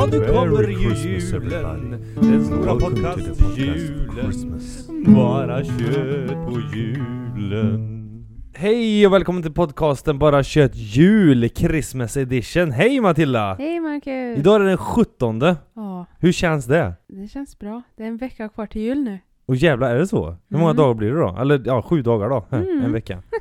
Ja, nu kommer ju julen. Den stora Welcome to the podcast podcast-julen. Christmas. Bara kött på julen. Hej och välkommen till podcasten Bara kött jul Christmas edition. Hej Matilda! Hej Marcus! Idag är det den 17. Ja, Hur känns det? det känns bra. Det är en vecka kvar till jul nu. Och jävlar, är det så? Hur många Mm. dagar blir det då? Eller ja, sju dagar då. Mm. En vecka.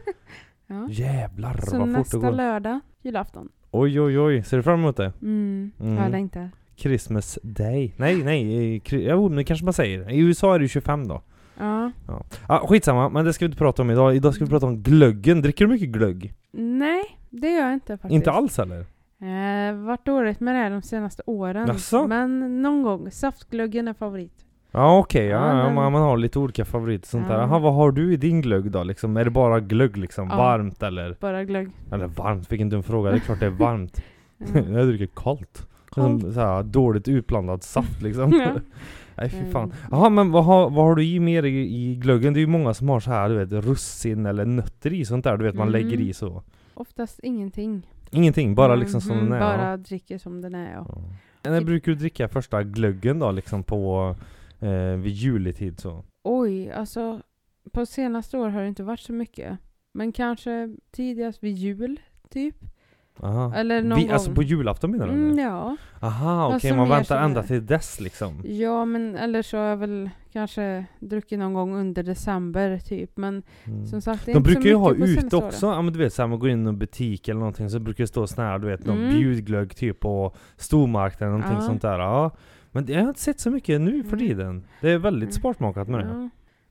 Ja. Jävlar Så vad fort det nästa går. lördag, julafton. Oj oj oj, ser du fram emot det? Mm, Mm. jag längtar. Christmas day. Nej nej, jo det kanske man säger. I USA är det ju 25 då. Ja. Ja. Ah, skitsamma, men det ska vi inte prata om idag. Idag ska vi prata om glöggen. Dricker du mycket glögg? Nej, det gör jag inte faktiskt. Inte alls eller? Eh, varit dåligt med det de senaste åren. Jaså? Men någon gång. Saftglöggen är favorit. Ja okej, ja, Ja, ja, man, man har lite olika favoriter sånt där. Ja. Aha, vad har du i din glögg då? Liksom, är det bara glögg liksom? Ja. Varmt eller? Bara glögg. Eller varmt, vilken dum fråga. Det är klart det är varmt. Ja. jag dricker kallt. Kallt. Som, såhär, dåligt utblandad saft liksom. Ja. Nej fy fan. Mm. Jaha men vad har, vad har du i mer i, i glöggen? Det är ju många som har så här, du vet russin eller nötter i sånt där. Du vet man Mm. lägger i så. Oftast ingenting. Ingenting, bara Mm, liksom som mm, den är. Bara dricker som den är ja. Ja. När brukar du dricka första glöggen då liksom på eh, vid juletid så? Oj, alltså på senaste år har det inte varit så mycket. Men kanske tidigast vid jul, typ. Aha. Eller någon Vi, gång. Alltså på julafton menar du? Mm, eller? ja. Aha okej, Alltså man väntar ända till dess liksom. ja, men eller så har jag väl kanske druckit någon gång under december typ. Men Mm. som sagt, det är De inte så brukar ju ha ute också, ja men du vet såhär man går in i en butik eller någonting så brukar det stå sån här, du vet någon Mm. bjudglögg typ på stormarknaden någonting Ja. sånt där. Ja. Men det- jag har inte sett så mycket nu för tiden. Det är väldigt Mm. sparsmakat med det. Ja.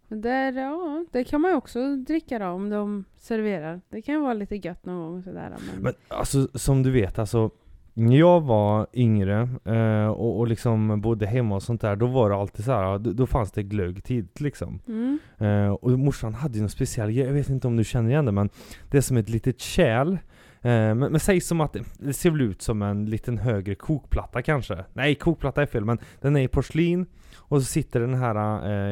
Men där, ja, det kan man ju också dricka då om de serverar. Det kan ju vara lite gött någon gång sådär. Men, Men alltså som du vet alltså när jag var yngre eh, och, och liksom bodde hemma och sånt där, då var det alltid så här, då, då fanns det glögg tidigt liksom. mm. Eh, och morsan hade ju någon speciell jag vet inte om du känner igen det men det är som ett litet kärl. Eh, men, men säg som att det, ser väl ut som en liten högre kokplatta kanske? Nej, kokplatta är fel men den är i porslin och så sitter den här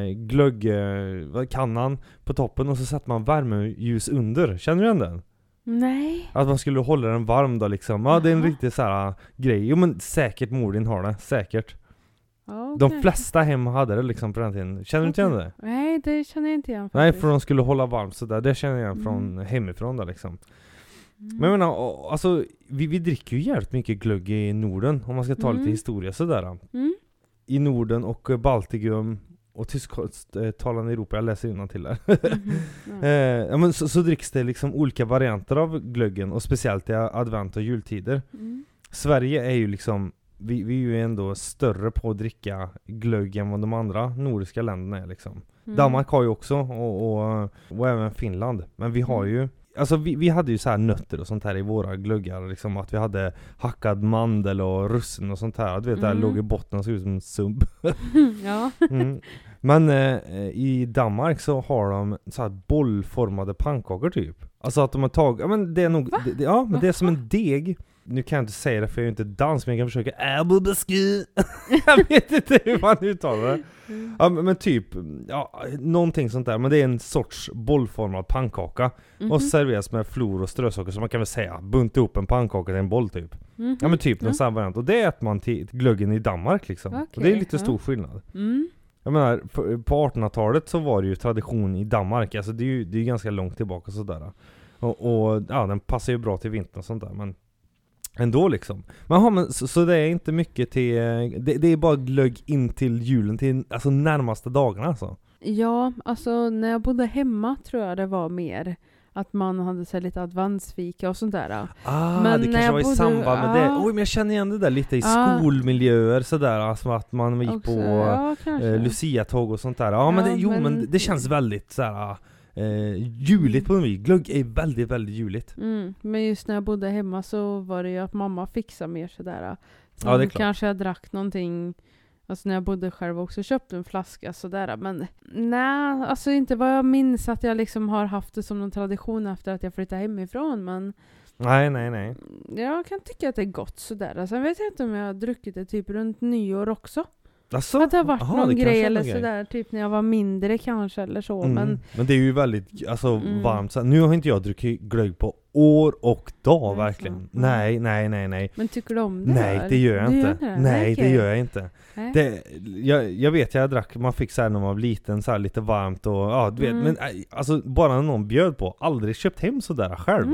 eh, glöggkannan på toppen och så sätter man värmeljus under. Känner du igen den? Nej. Att man skulle hålla den varm då liksom. Ja det är en riktig så här grej. Jo men säkert mor din har det, säkert. Ja, De flesta hem hade det liksom på den tiden. Känner du inte igen det? Nej, det känner jag inte igen Nej faktiskt. för de skulle hålla varmt sådär, det känner jag igen Mm. från hemifrån då liksom. Mm. Men jag menar, alltså vi, vi dricker ju jävligt mycket glögg i Norden om man ska ta lite Mm. historia sådär. Mm. I Norden och eh, Baltikum och tysktalande Europa, jag läser till där. Ja. eh, ja, men så, så dricks det liksom olika varianter av glöggen och speciellt i advent och jultider. Mm. Sverige är ju liksom vi, vi är ju ändå större på att dricka glögg än vad de andra nordiska länderna är liksom. Mm. Danmark har ju också, och, och, och även Finland. Men vi har Mm. ju Alltså vi, vi hade ju så här nötter och sånt här i våra glöggar, liksom att vi hade hackad mandel och russin och sånt här. Du vet, det Mm. låg i botten och såg ut som en sump. ja. Mm. Men eh, i Danmark så har de så här bollformade pannkakor typ. Alltså att de har tagit, ja men det är nog, det, det- ja men det är som en deg. Nu kan jag inte säga det för jag är inte dans men jag kan försöka Ärbubesky. jag vet inte hur man uttalar det. Mm. Ja men, typ, ja någonting sånt där. Men det är en sorts bollformad pannkaka. Mhm. Och serveras med flor och strösocker så man kan väl säga bunta ihop en pannkaka till en boll typ. Mhm. Ja men typ någon sån variant. Och det äter man till glöggen i Danmark liksom. och det är lite ja. stor skillnad. Mm. Jag menar, på 1800-talet så var det ju tradition i Danmark, alltså det är ju det är ju ganska långt tillbaka sådär. Och, och ja, den passar ju bra till vintern och sånt där men Ändå liksom. Men, aha, men så, så det är inte mycket till, det, det är bara glögg in till julen, till alltså närmaste dagarna alltså. Ja, alltså när jag bodde hemma tror jag det var mer att man hade så lite adventsfika och sånt där. Ah, Men det kanske var i bodde- samband med det. ja. Oj men jag känner igen det där lite i Ja. skolmiljöer sådär, alltså att man gick Också, på ja, eh, Lucia-tåg och sånt där. Ja, men, Ja, det, jo men, men- det, det känns väldigt såhär eh, juligt på något vis. Glögg är väldigt, väldigt juligt. Mm, men just när jag bodde hemma så var det ju att mamma fixade mer sådär. Sen Ja, det är klart. kanske jag drack någonting, alltså när jag bodde själv också, köpte en flaska sådär. Men nej, alltså inte vad jag minns att jag liksom har haft det som någon tradition efter att jag flyttade hemifrån. Men Nej, nej, nej. jag kan tycka att det är gott sådär. Sen vet jag inte om jag har druckit det typ runt nyår också. Alltså, att det har varit aha, någon det grej eller någon grej. sådär, typ när jag var mindre kanske eller så. Mm. Men Men det är ju väldigt alltså, Mm. varmt. Så, nu har inte jag druckit glögg på år och dag Det är verkligen. så. Nej, nej, nej, nej. Men tycker du om det Nej, det gör jag Du inte. det? Nej, det okej. gör jag inte. Nej. Det, jag, jag vet, jag drack, man fick så här när man var liten, så här lite varmt och ja, du vet. Mm. Men äh, alltså bara när någon bjöd på, aldrig köpt hem sådär själv.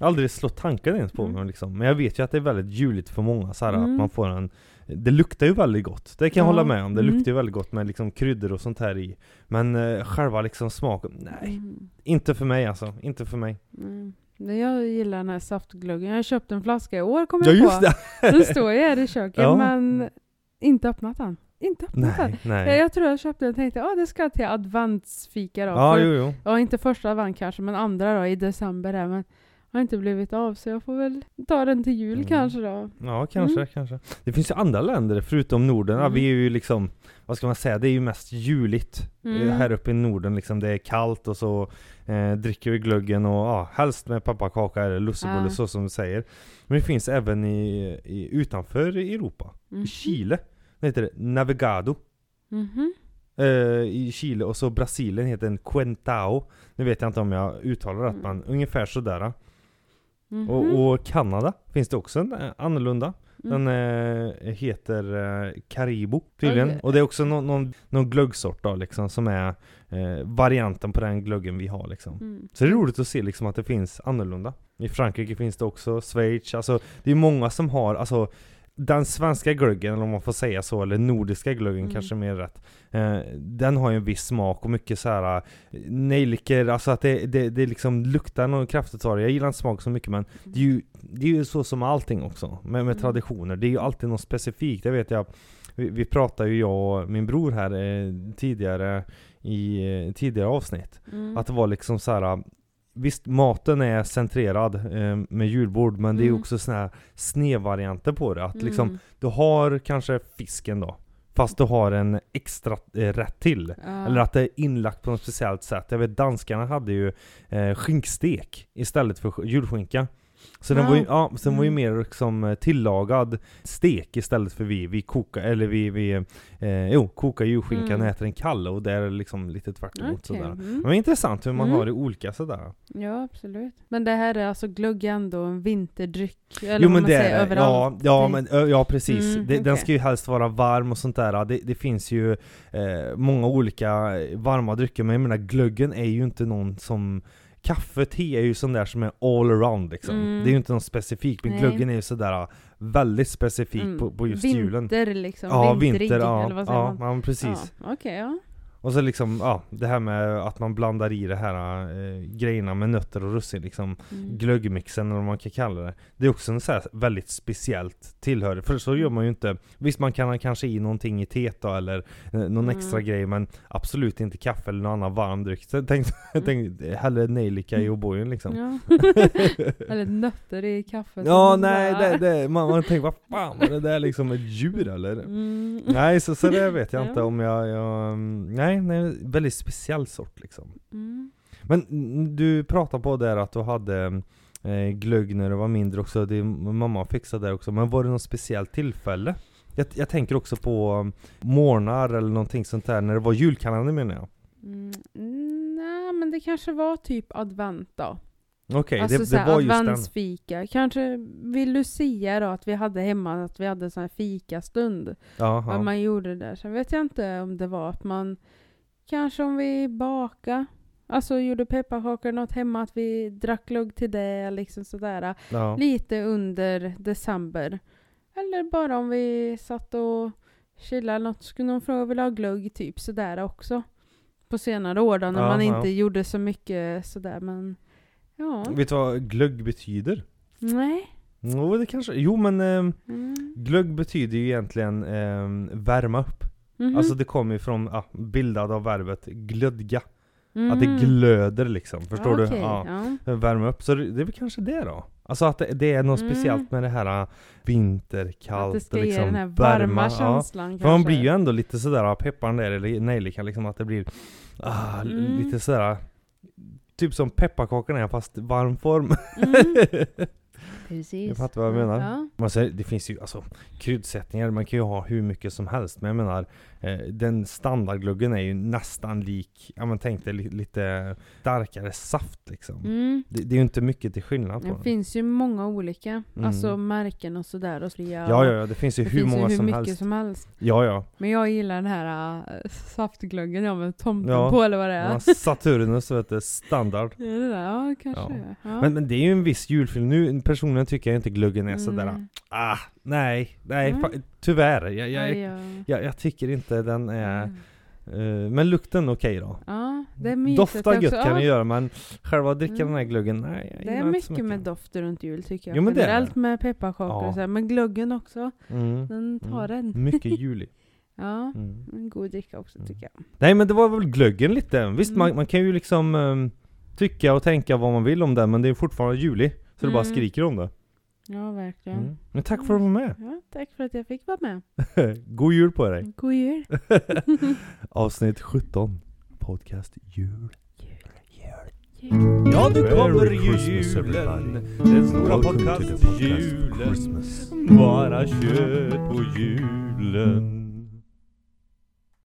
Mm, Aldrig. Aldrig slått tanken ens på Mm. mig liksom. Men jag vet ju att det är väldigt juligt för många så här, Mm. att man får en det luktar ju väldigt gott, det kan jag Ja, hålla med om. Det mm. luktar ju väldigt gott med liksom kryddor och sånt här i. Men eh, själva liksom smaken, nej. Mm. Inte för mig alltså, inte för mig. Jag gillar den här saftgluggen. Jag har köpt en flaska i år kommer Ja jag just på. det! Den står ju här i köket Ja. men inte öppnat den. Inte öppnat den. Nej, Jag, nej. jag tror jag köpte den och tänkte att det ska till adventsfika då. Ja, För- jo, jo. ja, inte första advent kanske men andra då i december här. Men har inte blivit av så jag får väl ta den till jul Mm. kanske då. Ja, kanske, Mm. kanske. Det finns ju andra länder förutom Norden. Ja, Mm. vi är ju liksom, vad ska man säga, det är ju mest juligt. Mm. Eh, Här uppe i Norden liksom, det är kallt och så eh, dricker vi glöggen och ja, helst med pepparkaka eller lussebulle Ja. så som du säger. Men det finns även i, i utanför Europa. Mhm. I Chile. Det heter det Navigado. Mhm. Eh, I Chile och så Brasilien heter den Quentao. Nu vet jag inte om jag uttalar rätt Mm. men ungefär sådär. Mhm. Och, och Kanada finns det också en eh, annorlunda. Mm. Den eh, heter eh, Caribou tydligen. Oj. Och det är också någon, någon, någon glöggsort då liksom som är eh, varianten på den glöggen vi har liksom. Mm. Så det är roligt att se liksom att det finns annorlunda. I Frankrike finns det också, Schweiz, alltså det är många som har, alltså den svenska glöggen, eller om man får säga så, eller nordiska glöggen Mm. kanske mer rätt. Eh, den har ju en viss smak och mycket så här eh, nejlikor, alltså att det, det, det liksom luktar något kraftigt av det. Jag gillar inte smak så mycket men det är ju, det är ju så som allting också, med, med Mm. traditioner. Det är ju alltid något specifikt, det vet jag. Vi, vi pratade ju jag och min bror här eh, tidigare i eh, tidigare avsnitt. Mm. Att det var liksom så här. Visst, maten är centrerad eh, med julbord, men det är Mm. också såna här snedvarianter på det. Att liksom, Mm. du har kanske fisken då, fast du har en extra eh, rätt till. Ja. Eller att det är inlagt på något speciellt sätt. Jag vet danskarna hade ju eh, skinkstek istället för sk- julskinka. Så den var ju, ja, så den var ju Mm. mer liksom eh, tillagad stek istället för vi, vi kokar, eller vi, vi eh, jo, kokar julskinkan Mm. och äter den kall och det är liksom lite tvärt emot Okej, sådär. mm. Men intressant hur man Mm. har det olika sådär. Ja, absolut. Men det här är alltså glögg ändå en vinterdryck? Eller jo men man det säger, är överallt? ja, ja, men, ja precis. Mm, det, Den okej. ska ju helst vara varm och sånt där. Det, det finns ju eh, många olika varma drycker, men jag menar glöggen är ju inte någon som Kaffe, te är ju sån där som är all around liksom. Mm. Det är ju inte något specifikt, men Nej. glöggen är ju sådär väldigt specifik Mm. på, på just vinter, julen. liksom. Ja, vinter, ja. eller vad säger ja, man? ja, precis. Ja, Okej, ja. Och så liksom, ja, det här med att man blandar i det här eh, grejerna med nötter och russin liksom. Mm. glöggmixen eller vad man kan kalla det. Det är också en så väldigt speciellt tillhörighet. För så gör man ju inte. Visst man kan ha kanske i någonting i teet då eller eh, någon Mm. extra grej men absolut inte kaffe eller någon annan varm dryck. Så tänk, Mm. tänk hellre nejlika i O'boyen liksom. Ja. Eller nötter i kaffet. Ja, nej, det, det, man, man tänker vad fan var det där liksom ett djur eller? Mm. Nej, så, så det vet jag Ja. inte om jag, jag mm, nej, nej, väldigt speciell sort liksom. Mm. Men du pratade på där att du hade eh, glögg när du var mindre också, din mamma fixade det också, men var det något speciellt tillfälle? Jag, jag tänker också på um, morgnar eller någonting sånt där, när det var julkalender menar jag. Mm. Nej, men det kanske var typ advent då. Okej, alltså det, det var just adventsfika. Kanske vid Lucia då, att vi hade hemma, att vi hade sån här fikastund. Vad Jaha. man gjorde där. Sen vet jag inte om det var att man, kanske om vi baka Alltså gjorde pepparkakor något hemma, att vi drack glögg till det, liksom sådär. Ja. Lite under december. Eller bara om vi satt och chillade eller något, skulle någon fråga vill ha glögg, typ sådär också. På senare år då, när Ja, man ja. inte gjorde så mycket sådär, men ja. Vet du vad glögg betyder? Nej. Jo, det kanske, jo men ehm, Mm. glögg betyder ju egentligen ehm, värma upp. Mhm. Alltså det kommer ju från, ja, bildad av verbet glödga. Mhm. Att det glöder liksom, förstår Okej, du? Ja. ja. Värma upp, så det, det är väl kanske det då? Alltså att det, det är något Mm. speciellt med det här äh, vinter, kallt Att det ska liksom ge den här varma ja. känslan För man kanske. blir ju ändå lite sådär pepparn där, eller nejlikan liksom att det blir ah, Mm. lite sådär Typ som pepparkakorna är fast varm form. Precis. Jag fattar vad jag menar. Ja. Säger, det finns ju alltså kryddsättningar, man kan ju ha hur mycket som helst. Men jag menar, den standardgluggen är ju nästan lik, ja men tänk dig li, lite starkare saft liksom. Mm. Det, det är ju inte mycket till skillnad på Det den. finns ju många olika, Mm. alltså märken och sådär. Och så, ja, Ja, det finns ju det hur finns många ju hur som mycket helst. som helst. Ja, ja. Men jag gillar den här äh, saftglöggen ja, med tomten Ja. på eller vad det är. ja Saturnus vet du, standard. Ja, det där, ja kanske. Ja. Men, men det är ju en viss julfilm. Nu personligen tycker jag inte gluggen är sådär, Mm. ah, nej, nej, fa- tyvärr. Jag, jag, jag, ja. jag, tycker inte den är, Mm. eh, men lukten okej då. Ja, det är mysigt Dofta också. gött kan ja, det göra men själva dricka Mm. den här gluggen, nej Det är så mycket med dofter runt jul tycker jag. Jo, men det är. Generellt med pepparkakor Ja. och så här. Men glöggen också, Mm. den tar Mm. en. Mycket julig. Ja, Mm. en god dricka också Mm. tycker jag. Nej men det var väl glöggen lite. Visst Mm. man, man kan ju liksom ehm, tycka och tänka vad man vill om den men det är fortfarande juli. Så det bara Mm. skriker om det. Ja, verkligen. Mm. Men tack för att du var med. Ja, tack för att jag fick vara med. God jul på dig. God jul. Avsnitt 17. Podcast jul. Jul. Ja, nu kommer ju julen. Den stora Welcome to the podcast podcast julen. Christmas. Bara kött på julen.